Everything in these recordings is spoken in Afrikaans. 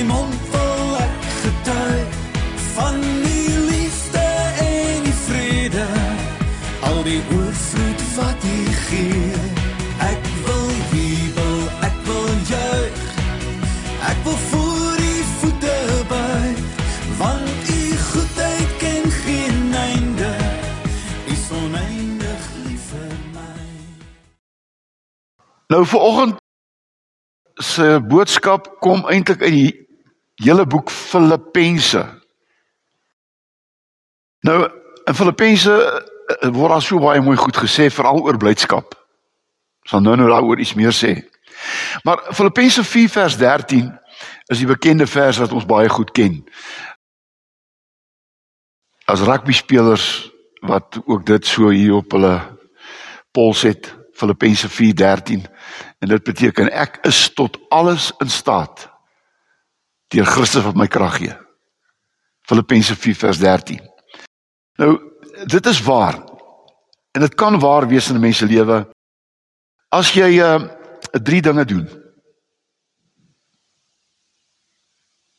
my mond vol ek getuig van die liefde en die vrede. Al die oorvloed wat U gee. Ek wil jubel ek wil juig ek wil voor U voete buig want U goedheid ken geen einde. U is oneindig lief vir my. Nou vanoggend se boodskap kom eintlik uit die hele boek Filippense. Nou in Filippense eh, word daar so baie mooi goed gesê veral oor blydskap. Ons gaan nou nou daaroor iets meer sê. Maar Filippense 4 vers 13 is die bekende vers wat ons baie goed ken. As rugby spelers wat ook dit so hier op hulle pols het Filippense 4:13 en dit beteken ek is tot alles in staat deur Christus wat my krag gee. Filippense 4:13. Nou dit is waar. En dit kan waar wees in 'n mens se lewe as jy uh drie dinge doen.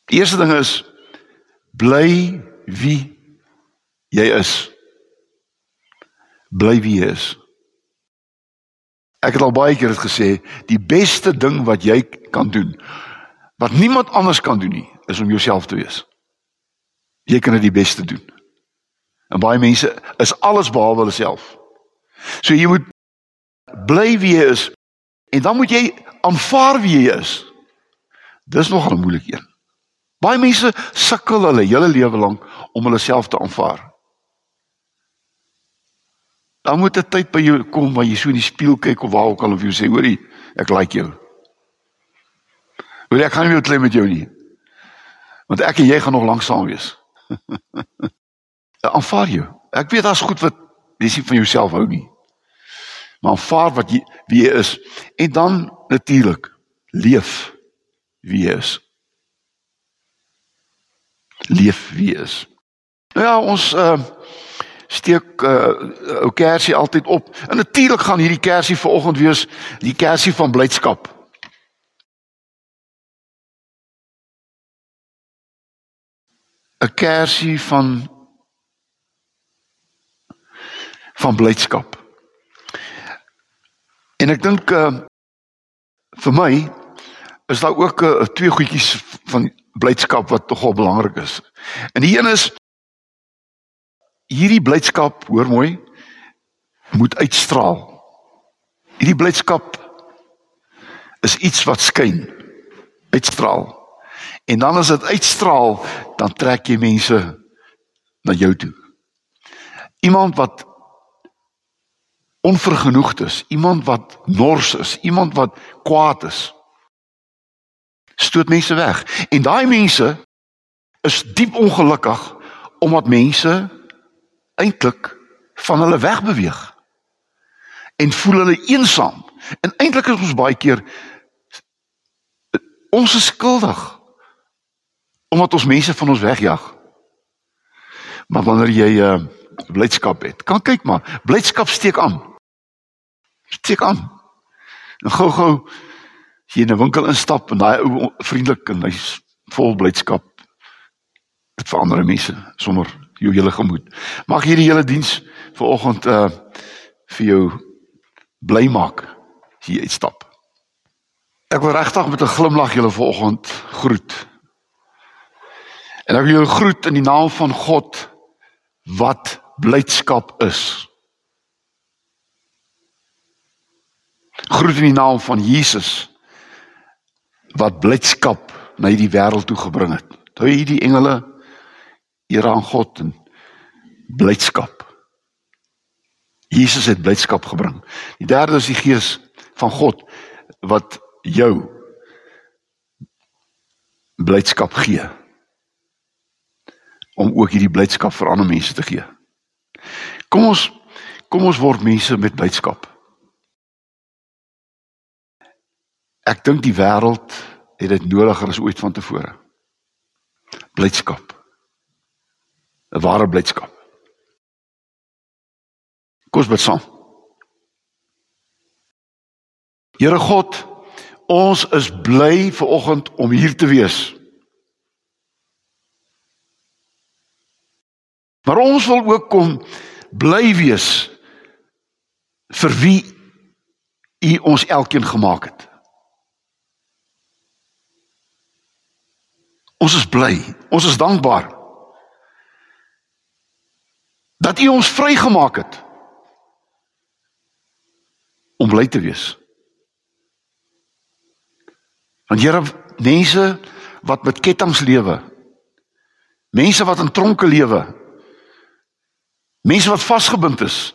Die eerste ding is bly wie jy is. Bly wie jy is. Ek het al baie keer dit gesê, die beste ding wat jy kan doen, wat niemand anders kan doen nie, is om jouself te wees. Jy kan dit die beste doen. En baie mense is alles behalwe hulle self. So jy moet bly wie jy is en dan moet jy aanvaar wie jy is. Dis nogal 'n moeilike een. Baie mense sukkel hulle hele lewe lank om hulle self te aanvaar. Dan moet 'n tyd by jou kom waar jy so in die spieël kyk of waar ook al of jy sê, hoorie, ek like jou. Wil ek gaan nie meer klem met jou nie. Want ek en jy gaan nog lank saam wees. aanvaar jou. Ek weet daar's goed wat jy sien van jouself hou nie. Maar aanvaar wat jy wie jy is en dan natuurlik leef wie jy is. Leef wie jy is. Nou ja, ons uh steek uh ou kersie altyd op. En natuurlik gaan hierdie kersie vanoggend wees die kersie van blydskap. 'n Kersie van van blydskap. En ek dink uh vir my is daar ook uh, twee goedjies van blydskap wat tog belangrik is. En die een is hierdie blydskap, hoor mooi, moet uitstraal. Hierdie blydskap is iets wat skyn, uitstraal. En dan as dit uitstraal, dan trek jy mense na jou toe. Iemand wat onvergenoegd is, iemand wat nors is, iemand wat kwaad is, stoot mense weg. En daai mense is diep ongelukkig omdat mense eintlik van hulle wegbeweeg en voel hulle eensaam. En eintlik is ons baie keer ons is skuldig omdat ons mense van ons wegjag. Maar wanneer jy 'n uh, blydskap het, kan kyk maar, blydskap steek aan. Steek aan. En gou-gou as jy in 'n winkel instap en daai ou vriendelik en hy's vol blydskap. Dit verander mense sommer jou hele gemoed. Mag hierdie hele diens vanoggend uh vir jou bly maak as jy uitstap. Ek wil regtig met 'n glimlag julle vanoggend groet. En ek wil julle groet in die naam van God wat blydskap is. Groet in die naam van Jesus wat blydskap na hierdie wêreld toe gebring het. Toe hierdie engele eer aan God en blydskap. Jesus het blydskap gebring. Die derde is die gees van God wat jou blydskap gee om ook hierdie blydskap vir ander mense te gee. Kom ons kom ons word mense met blydskap. Ek dink die wêreld het dit nodiger as ooit vantevore. Blydskap. 'n Ware blydskap. Kom ons bid saam. Here God, ons is bly ver oggend om hier te wees. Maar ons wil ook kom bly wees vir wie U ons elkeen gemaak het. Ons is bly, ons is dankbaar dat U ons vrygemaak het om bly te wees. Want Here, mense wat met ketTINGS lewe, mense wat in tronke lewe, mense wat vasgebind is,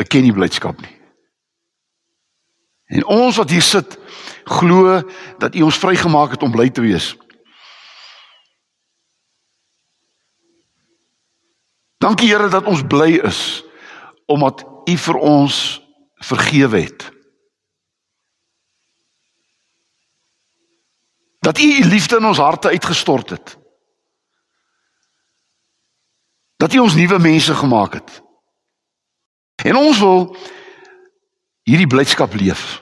ek ken nie blydskap nie. En ons wat hier sit, glo dat U ons vrygemaak het om bly te wees. Dankie Here dat ons bly is omdat U vir ons vergewe het. Dat U U liefde in ons harte uitgestort het. Dat U ons nuwe mense gemaak het. En ons wil hierdie blydskap leef.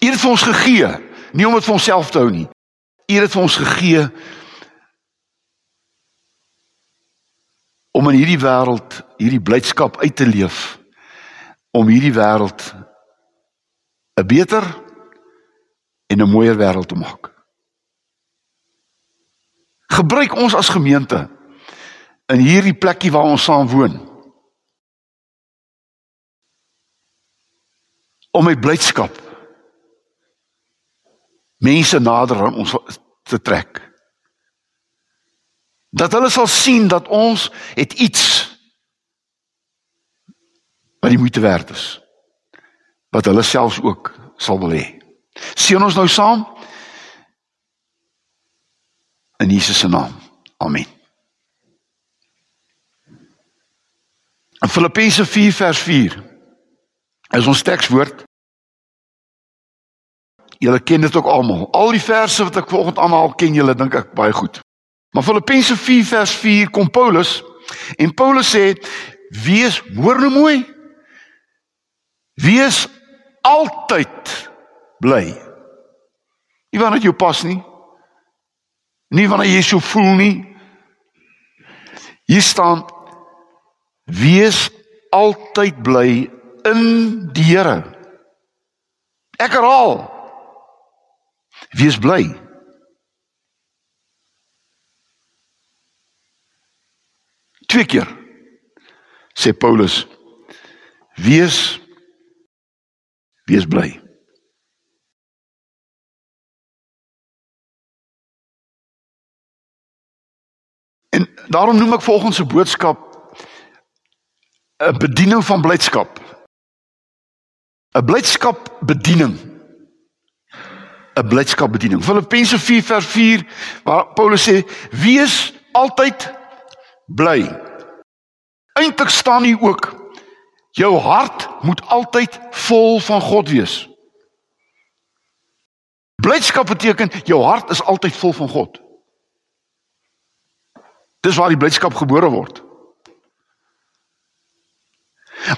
U het vir ons gegee, nie om dit vir onsself te hou nie. U het vir ons gegee om in hierdie wêreld hierdie blydskap uit te leef om hierdie wêreld 'n beter en 'n mooier wêreld te maak. Gebruik ons as gemeente in hierdie plekkie waar ons saam woon. Om met blydskap mense nader aan ons te trek. Dat hulle sal sien dat ons het iets wat die moeite werd is. Wat hulle selfs ook sal wil hê. Sien ons nou saam in Jesus se naam. Amen. In Filippense 4 vers 4 is ons tekswoord. Julle ken dit ook almal. Al die verse wat ek vanoggend aanhaal, ken julle dink ek baie goed. Maar Filippense 4 vers 4 kom Paulus en Paulus sê: "Wees hoor nou mooi. Wees altyd bly." Nie wanneer jy pas nie. Nie wanneer jy so voel nie. Hier staan Wees altyd bly in die Here. Ek herhaal. Wees bly. Twee keer sê Paulus wees wees bly. Daarom noem ek volgens se boodskap 'n bediening van blydskap. 'n Blydskap bediening. 'n Blydskap bediening. Filippense 4 vers 4 waar Paulus sê: "Wees altyd bly." Eintlik staan hier ook: "Jou hart moet altyd vol van God wees." Blydskap beteken jou hart is altyd vol van God. Dis waar die blydskap gebore word.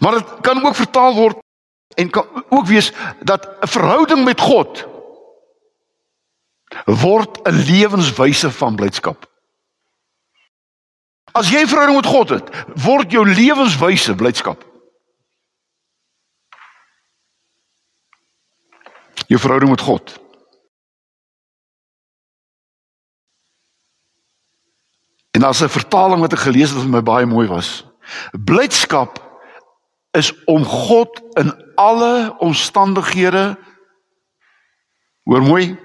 Maar dit kan ook vertaal word en kan ook wees dat 'n verhouding met God word 'n lewenswyse van blydskap. As jy 'n verhouding met God het, word jou lewenswyse blydskap. Jou verhouding met God. En daar's 'n vertaling wat ek gelees het wat vir my baie mooi was. Blydskap is om God in alle omstandighede hoor mooi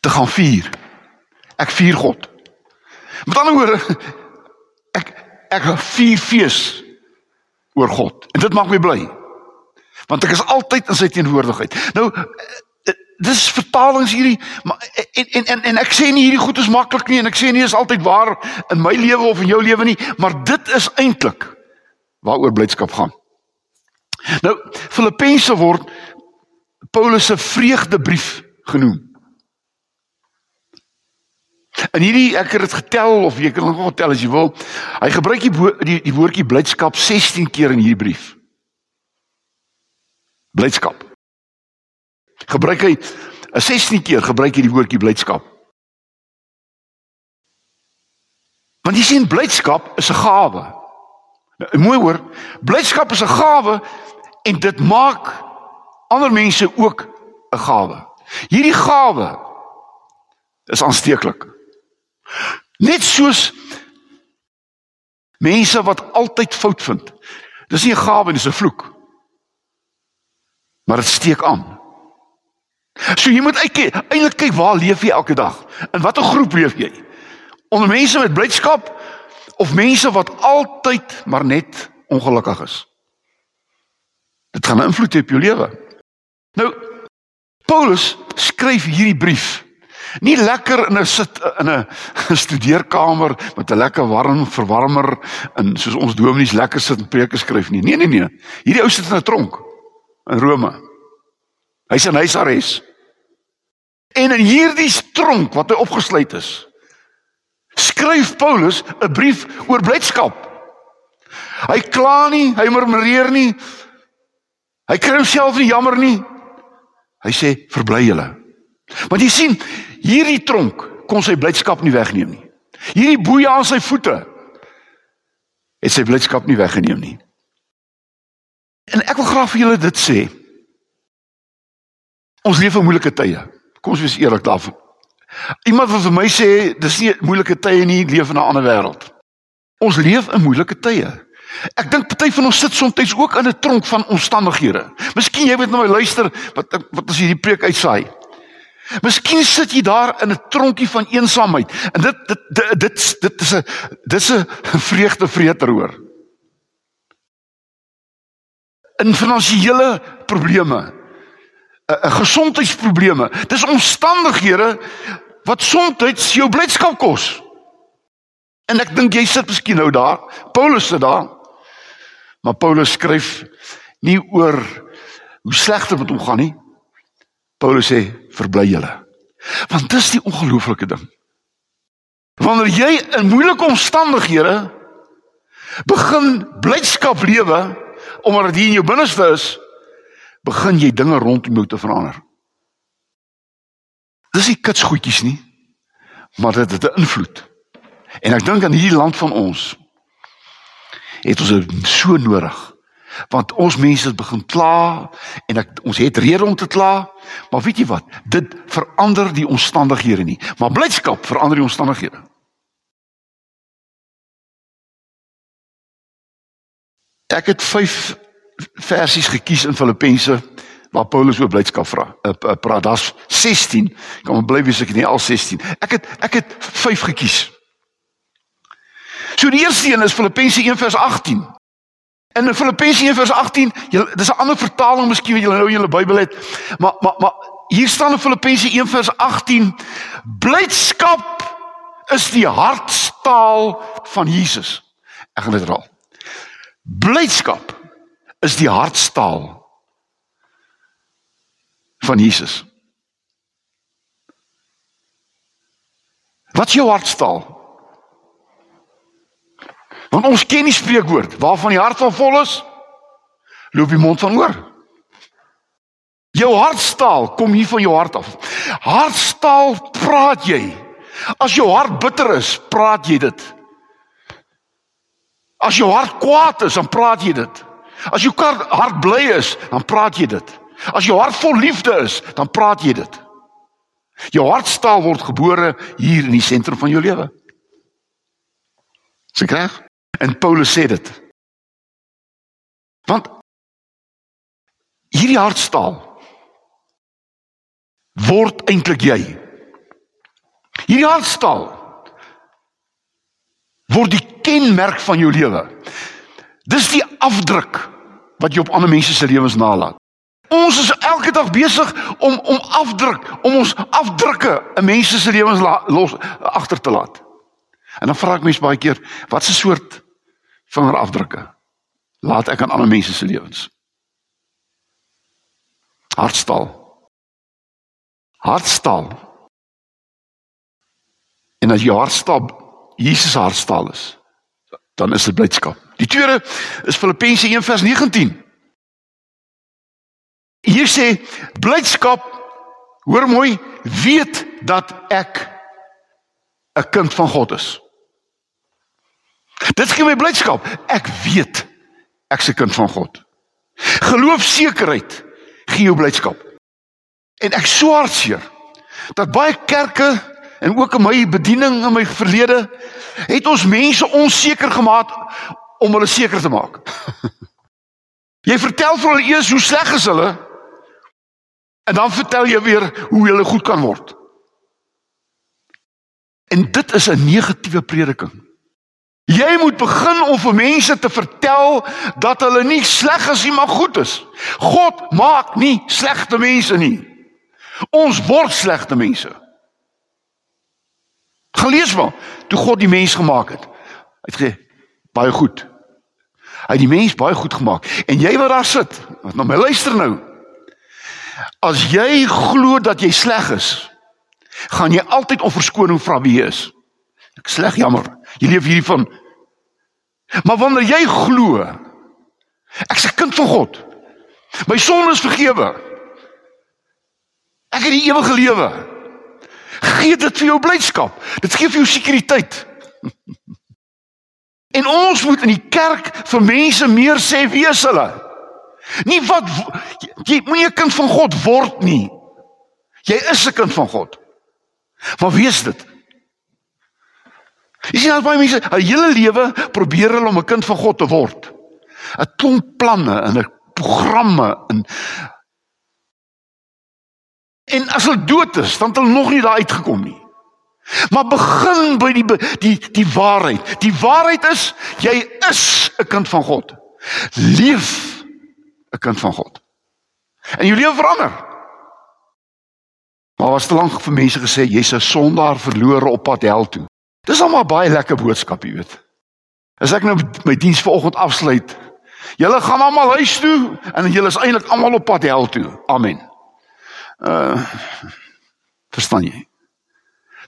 te gaan vier. Ek vier God. Met ander woorde ek ek vier fees oor God en dit maak my bly. Want ek is altyd in sy teenwoordigheid. Nou dis vertalings hierdie maar en en en en ek sê nie hierdie goed is maklik nie en ek sê nie is altyd waar in my lewe of in jou lewe nie, maar dit is eintlik waaroor blydskap gaan. Nou Filippense word Paulus se vreugdebrief genoem. En hierdie ek het dit getel of jy kan nog getel as jy wil. Hy gebruik die die, die woordjie blydskap 16 keer in hierdie brief. Blydskap. Gebruik hy 'n 16 keer gebruik hy die woordjie blydskap. Want jy sien blydskap is 'n gawe. Nou, mooi hoor, blydskap is 'n gawe en dit maak ander mense ook 'n gawe. Hierdie gawe is aansteeklik. Net soos mense wat altyd fout vind. Dis nie 'n gawe nie, dis 'n vloek. Maar dit steek aan. So jy moet eintlik kyk waar leef jy elke dag? In watter groep leef jy? Onder mense met blydskap of mense wat altyd maar net ongelukkig is. Dit gaan 'n invloed hê op jou lewe. Nou Paulus skryf hierdie brief nie lekker in 'n sit in 'n studeerkamer met 'n lekker warm verwarmer en soos ons dominees lekker sit en preke skryf nie. Nee nee nee. Hierdie ou sit in 'n tronk in Rome. Hy's in huisarrest. En in hierdie tronk wat hy opgesluit is, skryf Paulus 'n brief oor blydskap. Hy kla nie, hy murmureer nie. Hy kry homself nie jammer nie. Hy sê verbly julle. Want jy sien, hierdie tronk kon sy blydskap nie wegneem nie. Hierdie boeie aan sy voete het sy blydskap nie weggeneem nie. En ek wil graag vir julle dit sê. Ons leef in moeilike tye. Kom ons wees eerlik daarvoor. Iemand wat vir my sê dis nie moeilike tye nie, leef in 'n ander wêreld. Ons leef in moeilike tye. Ek dink party van ons sit soms ook in 'n tronk van omstandighede. Miskien jy weet nou luister wat wat as hierdie preek uitsaai. Miskien sit jy daar in 'n tronkie van eensaamheid en dit dit dit dit, dit is 'n dis 'n vreugdevreter hoor. In finansiële probleme, gesondheidsprobleme. Dis omstandighede wat soms jou blydskap kos. En ek dink jy sit miskien nou daar. Paulus sit daar. Maar Paulus skryf nie oor hoe sleg dit met hom gaan nie. Paulus sê verbly julle. Want dis die ongelooflike ding. Wanneer jy in moeilike omstandighede begin blydskap lewe omdat dit in jou binneste is, begin jy dinge rondom jou te verander. Dis nie kitsgoedjies nie, maar dit het 'n invloed. En ek dink aan hierdie land van ons het ons dit so nodig. Want ons mense het begin kla en ek ons het rede om te kla, maar weet jy wat? Dit verander die omstandighede nie, maar blydskap verander die omstandighede. Ek het 5 versies gekies in Filippense waar Paulus oor blydskap vra. Uh, uh, praat daar's 16. Kom bly wees ek nie al 16. Ek het ek het 5 gekies. So die eerste een is Filippense 1 vers 18. En in Filippense 1 vers 18, jy dis 'n ander vertaling miskien wat julle nou in julle Bybel het. Maar maar maar hier staan in Filippense 1 vers 18 blydskap is die hartstaal van Jesus. Ek gaan dit herhaal. Blydskap is die hartstaal van Jesus. Wat is jou hartstaal? Want ons ken die spreekwoord, waarvan die hart van vol is, loop die mond van oor. Jou hartstaal kom hier van jou hart af. Hartstaal praat jy. As jou hart bitter is, praat jy dit. As jou hart kwaad is, dan praat jy dit. As jou hart bly is, dan praat jy dit. As jou hart vol liefde is, dan praat jy dit. Jou hartstaal word gebore hier in die sentrum van jou lewe. Sê reg? En Paulus sê dit. Want hierdie hartstaal word eintlik jy. Hierdie hartstaal word die kenmerk van jou lewe. Dis die afdruk wat jy op ander mense se lewens nalat. Ons is elke dag besig om om afdruk, om ons afdrukke in mense se lewens los agter te laat. En dan vra ek mense baie keer, wat 'n soort vingerafdrukke laat ek aan ander mense se lewens? Hartstal. Hartstal. En as jy hartstal Jesus hartstal is, dan is dit blydskap. Die tweede is Filippense 1 vers 19. Hier sê blydskap Hoor mooi, weet dat ek 'n kind van God is. Dit gee my blydskap. Ek weet ek's 'n kind van God. Geloofsekerheid gee jou blydskap. En ek swaarseer dat baie kerke en ook in my bediening in my verlede het ons mense onseker gemaak om hulle seker te maak. jy vertel vir hulle eers hoe sleg is hulle en dan vertel jy weer hoe hulle goed kan word. En dit is 'n negatiewe prediking. Jy moet begin om vir mense te vertel dat hulle nie sleg is nie, maar goed is. God maak nie slegte mense nie. Ons word slegte mense. Gelees maar, toe God die mens gemaak het. Hy het gesê baie goed. Hy het die mens baie goed gemaak. En jy wat daar sit, wat nou my luister nou. As jy glo dat jy sleg is, gaan jy altyd om verskoning vra wie jy is. Ek sleg jammer. Jy leef hierdie van Maar wanneer jy glo ek's 'n kind van God. My sonde is vergewe. Ek het die ewige lewe. Gee dit vir jou blydskap. Dit gee vir jou sekuriteit. En ons moet in die kerk vir mense meer sê wie is hulle? Nie wat jy moenie 'n kind van God word nie. Jy is 'n kind van God. Maar wie is dit? Jy sien al baie mense, hulle hele lewe probeer hulle om 'n kind van God te word. 'n Klomp planne en 'n programme en en as hulle dood is, dan het hulle nog nie daar uitgekom nie. Maar begin by die die die waarheid. Die waarheid is jy is 'n kind van God. Leef 'n kind van God. En jou lewe verander. Maar was te lank vir mense gesê jy's 'n sondaar verlore op pad hel toe. Dis al maar baie lekker boodskap, jy weet. As ek nou my diens vanoggend afsluit, julle gaan almal huis toe en julle is eintlik almal op pad hel toe. Amen. Uh verstaan jy?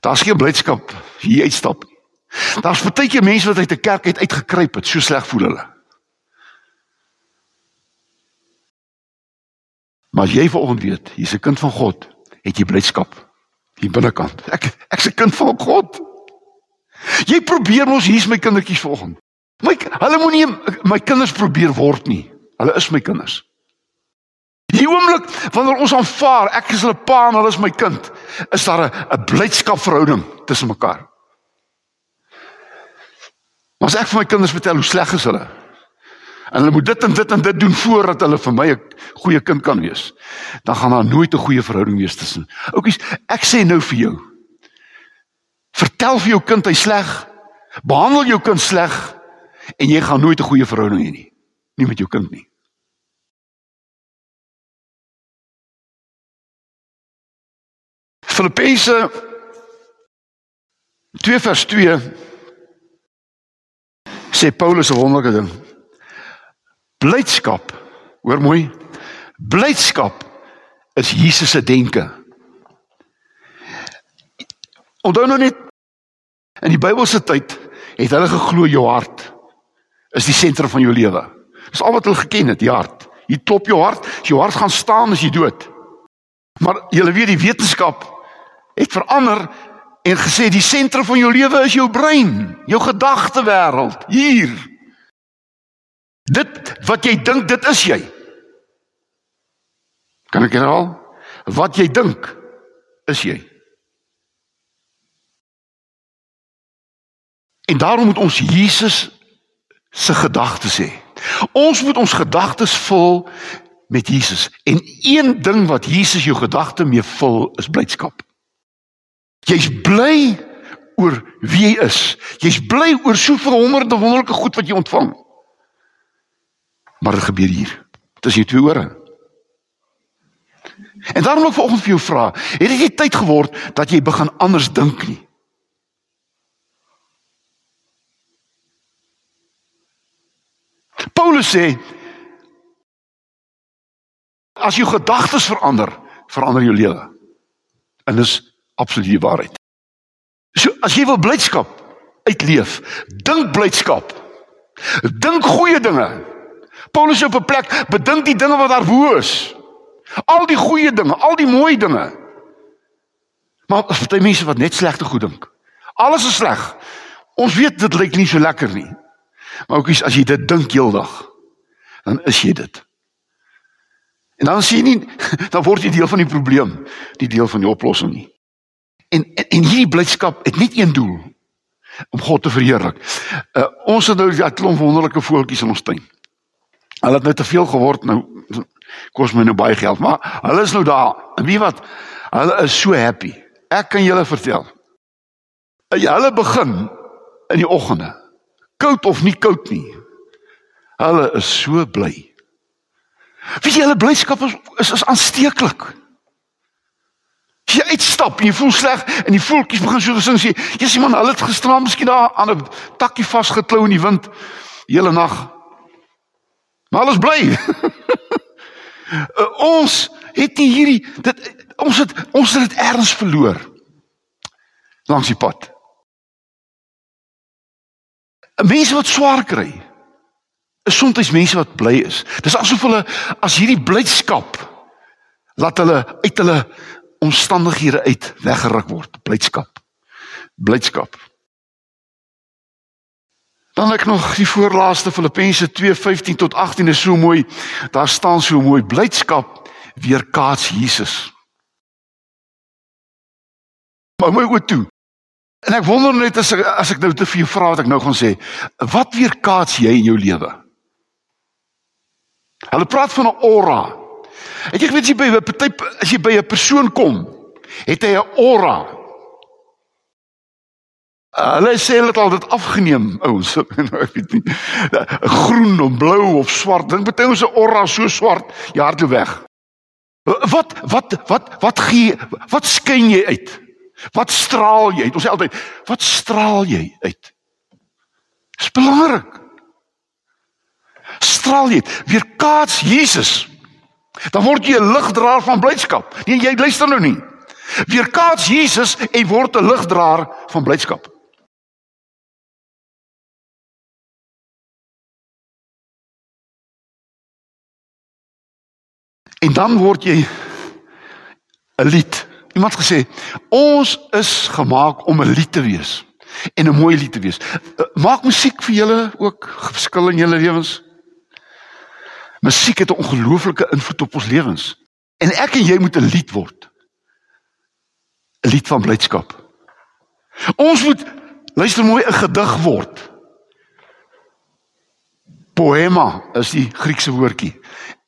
Daar's geen blydskap hier uitstap nie. Daar's baie keer mense wat uit 'n kerk uit uitgekruip het, so sleg voel hulle. Maar jy vanoggend weet, jy's 'n kind van God, het jy blydskap hier binnekant. Ek ek's 'n kind van God. Jy probeer mos hier's my kindertjies volgens. My hulle moenie my kinders probeer word nie. Hulle is my kinders. Die oomblik wanneer ons aanvaar ek is hulle pa en hulle is my kind, is daar 'n 'n blydskapverhouding tussen mekaar. Maar as ek vir my kinders vertel hoe sleg is hulle en hulle moet dit en dit en dit doen voordat hulle vir my 'n goeie kind kan wees, dan gaan daar nooit 'n goeie verhouding wees tussen. Oukies, ek sê nou vir jou, Vertel vir jou kind hy sleg. Behandel jou kind sleg en jy gaan nooit 'n goeie verhouding hê nie. Nie met jou kind nie. Filippense 2 vers 2 sê Paulus 'n wonderlike ding. Blydskap, hoor mooi. Blydskap is Jesus se denke. Onthou nou net in die Bybelse tyd het hulle geglo jou hart is die sentrum van jou lewe. Dis al wat hulle geken het, die hart. Jy klop jou hart, as jou hart gaan staan as jy dood. Maar jy weet die wetenskap het verander en gesê die sentrum van jou lewe is jou brein, jou gedagtewêreld hier. Dit wat jy dink, dit is jy. Kan ek herhaal? Wat jy dink, is jy. En daarom moet ons Jesus se gedagtes hê. Ons moet ons gedagtes vul met Jesus. En een ding wat Jesus jou gedagte mee vul is blydskap. Jy's bly oor wie jy is. Jy's bly oor soveel honderde wonderlike goed wat jy ontvang. Maar dit gebeur hier. Dit is jou twee ore. En daarom wil ek vanoggend vir jou vra, het dit nie tyd geword dat jy begin anders dink nie? Paulus sê as jou gedagtes verander, verander jou lewe. En dis absoluut die waarheid. So as jy wil blydskap uitleef, dink blydskap. Dink goeie dinge. Paulus op 'n plek bedink die dinge wat daar bo is. Al die goeie dinge, al die mooi dinge. Maar party mense wat net slegte goed dink. Alles is sleg. Ons weet dit lyk nie so lekker nie. Maar ook as jy dit dink heeldag, dan is jy dit. En dan sien jy nie dan word jy deel van die probleem, nie deel van die oplossing nie. En en, en hierdie blydskap het net een doel om God te verheerlik. Uh, ons het nou ja klomp wonderlike voeltjies in ons tuin. Hulle het nou te veel geword nou kos my nou baie geld, maar hulle is nou daar. En wie wat? Hulle is so happy. Ek kan julle vertel. Hulle begin in die oggende. Koud of nie koud nie. Hulle is so bly. Wie julle blydskap is is, is aansteeklik. As jy uitstap en jy voel sleg en die voeltjies begin so gesing sê, "Jesus man, hulle het gisteraan miskien daar aan 'n takkie vasgeklou in die wind hele nag." Maar alles bly. uh, ons het nie hierdie dit ons het ons het dit erns verloor langs die pad. Mense wat swaar kry. Is soms mense wat bly is. Dis asof hulle as hierdie blydskap laat hulle uit hulle omstandighede uit weggeruk word. Blydskap. Blydskap. Dan ek nog die voorlaaste Filippense 2:15 tot 18 is so mooi. Daar staan so mooi blydskap weerkaats Jesus. Maar mooi goed toe. En ek wonder net as ek, as ek nou te jou vra wat ek nou gaan sê, wat weerkaats jy in jou lewe? Hulle praat van 'n aura. Ek jy weet jy by 'n party as jy by 'n persoon kom, het hy 'n aura. Hulle sê hulle het al dit afgeneem, ouens. Nou ek weet nie. Groen of blou of swart. Dink baie ons se aura so swart, jy hardloop weg. Wat wat wat wat gee wat skyn jy uit? Wat straal jy? Ons sê altyd, wat straal jy uit? Dis belangrik. Straal jy weer kaats Jesus. Dan word jy 'n ligdraer van blydskap. Nee, jy luister nou nie. Weer kaats Jesus en word 'n ligdraer van blydskap. En dan word jy 'n lied Iemand gesê, ons is gemaak om 'n lied te wees en 'n mooi lied te wees. Eh, maak musiek vir julle ook verskil in julle lewens. Musiek het 'n ongelooflike invloed op ons lewens. En ek en jy moet 'n lied word. 'n Lied van blydskap. Ons moet luister mooi 'n gedig word. Poema is die Griekse woordjie.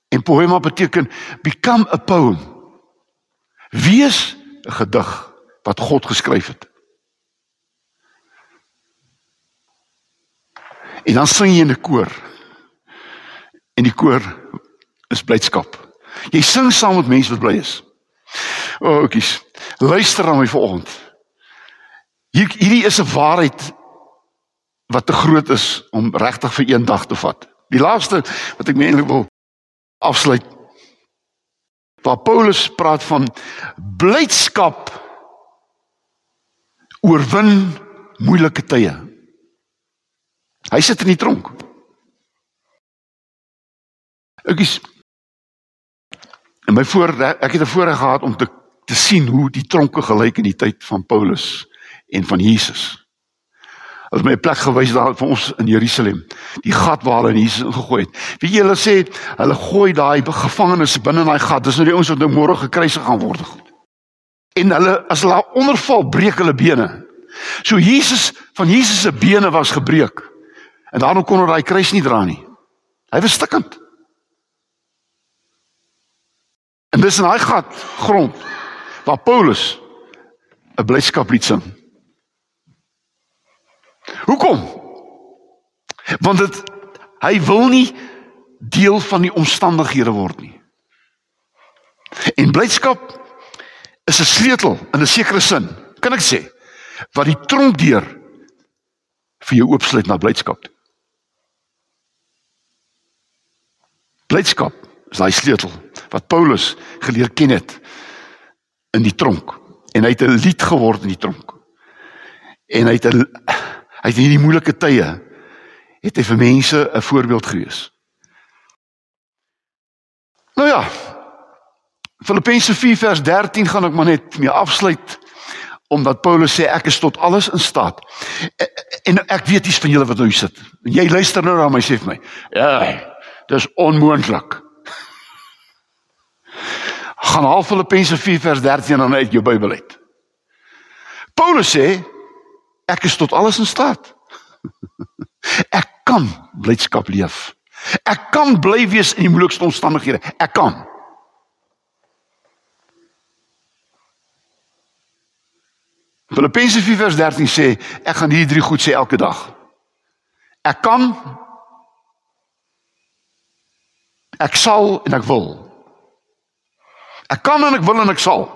En poema beteken become a poem. Wees 'n gedig wat God geskryf het. En dan sing jy in 'n koor. En die koor is blydskap. Jy sing saam met mense wat bly is. O, oudjies, luister aan my vanoggend. Hier hierdie is 'n waarheid wat te groot is om regtig vir een dag te vat. Die laaste wat ek meenlik wil afsluit waar Paulus praat van blydskap oorwin moeilike tye. Hy sit in die tronk. Ek is en my voor ek het 'n voorreg gehad om te te sien hoe die tronke gelyk in die tyd van Paulus en van Jesus. Hulle het my 'n plek gewys daar vir ons in Jerusalem. Die gat waar hulle Jesus ingegooi het. Wie jy hulle sê, hulle gooi daai gevangenes binne in daai gat. Dis nou die ouens wat nou môre gekruisig gaan word. En hulle as hulle onderval, breek hulle bene. So Jesus van Jesus se bene was gebreek. En daarom kon hy daai kruis nie dra nie. Hy was stikkend. En dis in daai gat grond waar Paulus 'n blydskaplied sing. Hoekom? Want dit hy wil nie deel van die omstandighede word nie. En blydskap is 'n sleutel in 'n sekere sin, kan ek sê, wat die tronkdeur vir jou oopsluit na blydskap. Blydskap is daai sleutel wat Paulus geleer ken het in die tronk en hy het 'n lied geword in die tronk. En hy het 'n Hy het in hierdie moeilike tye het hy vir mense 'n voorbeeld gewees. Nou ja. Filippense 4 vers 13 gaan ek maar net mee afsluit. omdat Paulus sê ek is tot alles in staat. En ek weet iets van julle wat nou sit. Jy luister nou na my sê vir my. Ja, dis onmoontlik. Gaan haal Filippense 4 vers 13 dan uit jou Bybel uit. Paulus sê ek is tot alles in staat. Ek kan blydskap leef. Ek kan bly wees in die moeilikste omstandighede. Ek kan. Filippense 4 vers 13 sê ek gaan hierdie drie goed sê elke dag. Ek kan ek sal en ek wil. Ek kan en ek wil en ek sal.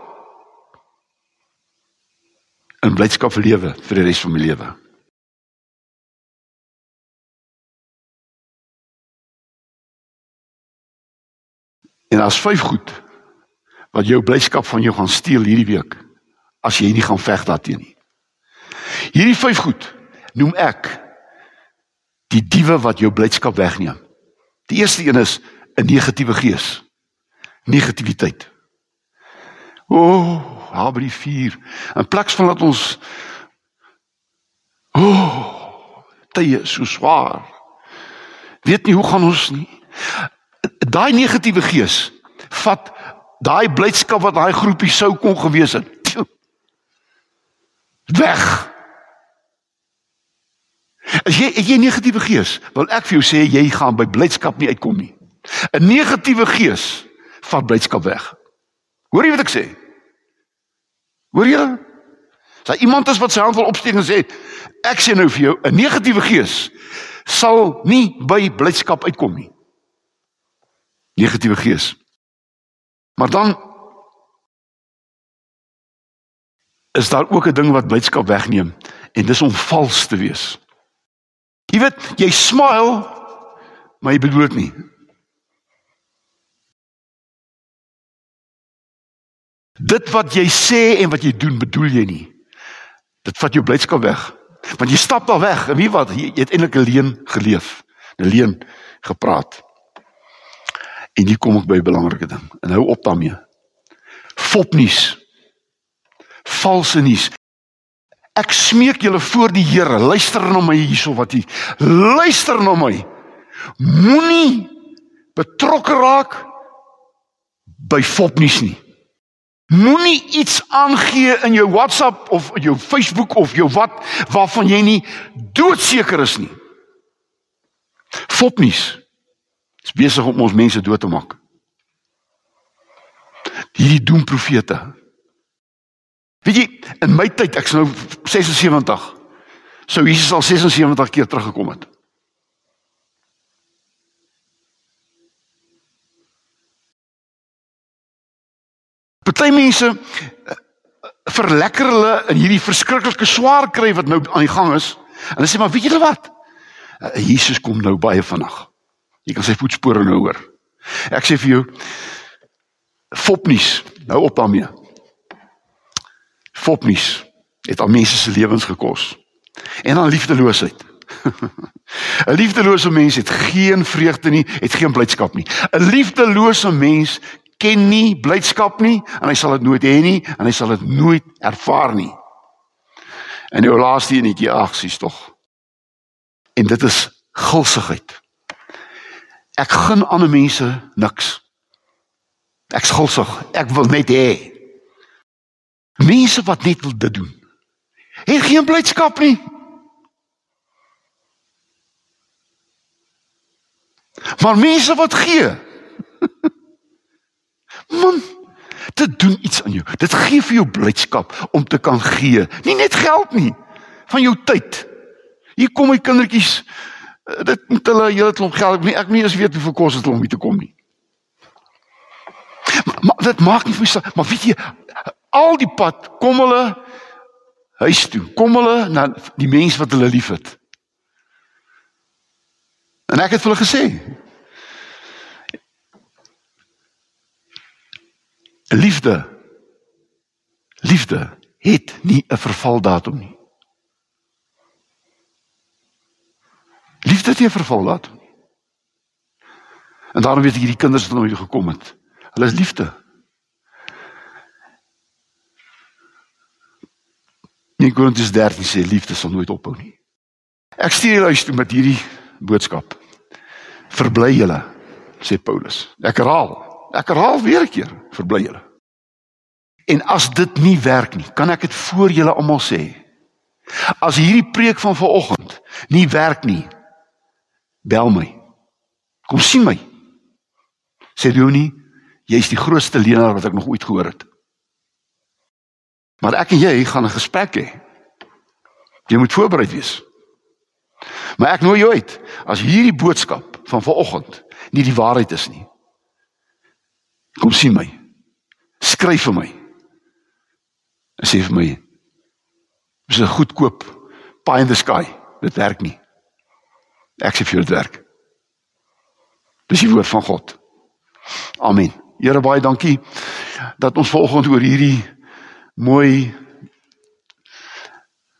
In blydskap lewe vir die res van my lewe. En as vyf goed wat jou blydskap van jou gaan steel hierdie week as jy nie gaan veg daarteen nie. Hierdie vyf goed noem ek die diewe wat jou blydskap wegneem. Die eerste een is 'n negatiewe gees. Negativiteit. O, oh, haar by die vuur. In plaas van dat ons o, oh, tye so swaar. Weet nie hoe gaan ons nie. Daai negatiewe gees vat daai blydskap wat daai groepie sou kon gewees het weg. As jy as jy negatiewe gees, wil ek vir jou sê jy gaan by blydskap nie uitkom nie. 'n Negatiewe gees vat blydskap weg. Hoor jy wat ek sê? Hoor jy? As iemand is wat sy hand wil opsteek en sê ek sê nou vir jou 'n negatiewe gees sal nie by blydskap uitkom nie. Negatiewe gees. Maar dan is daar ook 'n ding wat blydskap wegneem en dis om vals te wees. Jy weet, jy smile, maar jy bedoel dit nie. Dit wat jy sê en wat jy doen, bedoel jy nie. Dit vat jou blydskap weg. Want jy stap daar weg en wie wat jy, het eintlik 'n leuen geleef, 'n leuen gepraat. En hier kom ek by 'n belangrike ding. En hou op daarmee. Fopnuus valse nuus. Ek smeek julle voor die Here, luister na my hierso wat jy luister na my. Moenie betrokke raak by fopnuus nie. Moenie iets aangee in jou WhatsApp of jou Facebook of jou wat waarvan jy nie doodseker is nie. Fopnuus is besig om ons mense dood te maak. Hierdie doemprofete Weet jy, in my tyd, ek's nou 76. Sou Jesus al 76 keer teruggekom het. Party mense eh, verlekker hulle in hierdie verskriklike swaar kry wat nou aan die gang is. En hulle sê maar weet julle wat? Eh, Jesus kom nou baie vinnig. Jy kan sy voetspore nou hoor. Ek sê vir jou fopnuus, nou op daarmee. Fopnuus het al mense se lewens gekos. En dan liefdeloosheid. 'n Liefdelose mens het geen vreugde nie, het geen blydskap nie. 'n Liefdelose mens ken nie blydskap nie en hy sal dit nooit hê nie en hy sal dit nooit ervaar nie. En jou laaste enetjie agsies tog. En dit is gulsigheid. Ek gun ander mense niks. Ek's gulsig. Ek wil net hê Mense wat net wil dit doen. Het geen blydskap nie. Maar mense wat gee. Man, dit doen iets aan jou. Dit gee vir jou blydskap om te kan gee. Nie net geld nie, van jou tyd. Hier kom my kindertjies. Eh, dit moet hulle hele klomp geld. Ek nie eens weet hoeveel kos dit om hier te kom nie. Maar, maar dit maak nie vir my, maar weet jy, al die pad kom hulle huis toe. Kom hulle na die mense wat hulle liefhet. En ek het vir hulle gesê Liefde Liefde het nie 'n vervaldatum nie. Liefde het nie 'n vervaldatum nie. En daarom weet ek hierdie kinders wat nou hier gekom het. Hulle is liefde. 1 Korintiërs 13 sê liefde sal nooit ophou nie. Ek stuur julle uit met hierdie boodskap. Verbly julle, sê Paulus. Ek herhaal. Ek herhaal weer 'n keer, verbly julle. En as dit nie werk nie, kan ek dit voor julle almal sê. As hierdie preek van vanoggend nie werk nie, bel my. Kom sien my. Sê Leonie, jy's die grootste leenaar wat ek nog ooit gehoor het. Maar ek en jy gaan 'n gesprek hê. Jy moet voorbereid wees. Maar ek nooi jou uit as hierdie boodskap van vanoggend nie die waarheid is nie. Kom sien my. Skryf vir my. Sê vir my. Dis 'n goedkoop pie in the sky. Dit werk nie. Ek sê vir jou dit werk. Dis die woord van God. Amen. Here baie dankie dat ons vanoggend oor hierdie mooi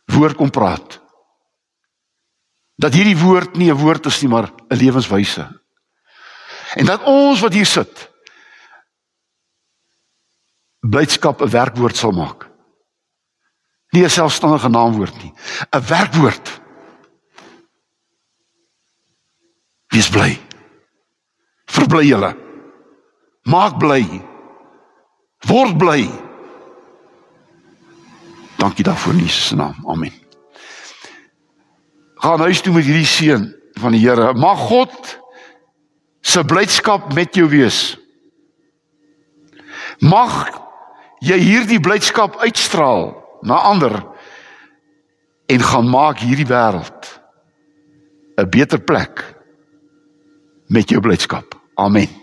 woord kom praat. Dat hierdie woord nie 'n woord is nie, maar 'n lewenswyse. En dat ons wat hier sit blydskap 'n werkwoord sal maak. Nie 'n selfstandige naamwoord nie, 'n werkwoord. Wees bly. Verbly julle. Maak bly. Word bly. Dankie daarvoor in Jesus se naam. Amen. Gaan huis toe met hierdie seën van die Here. Mag God se blydskap met jou wees. Mag jy hierdie blydskap uitstraal na ander en gaan maak hierdie wêreld 'n beter plek met jou blydskap. Amen.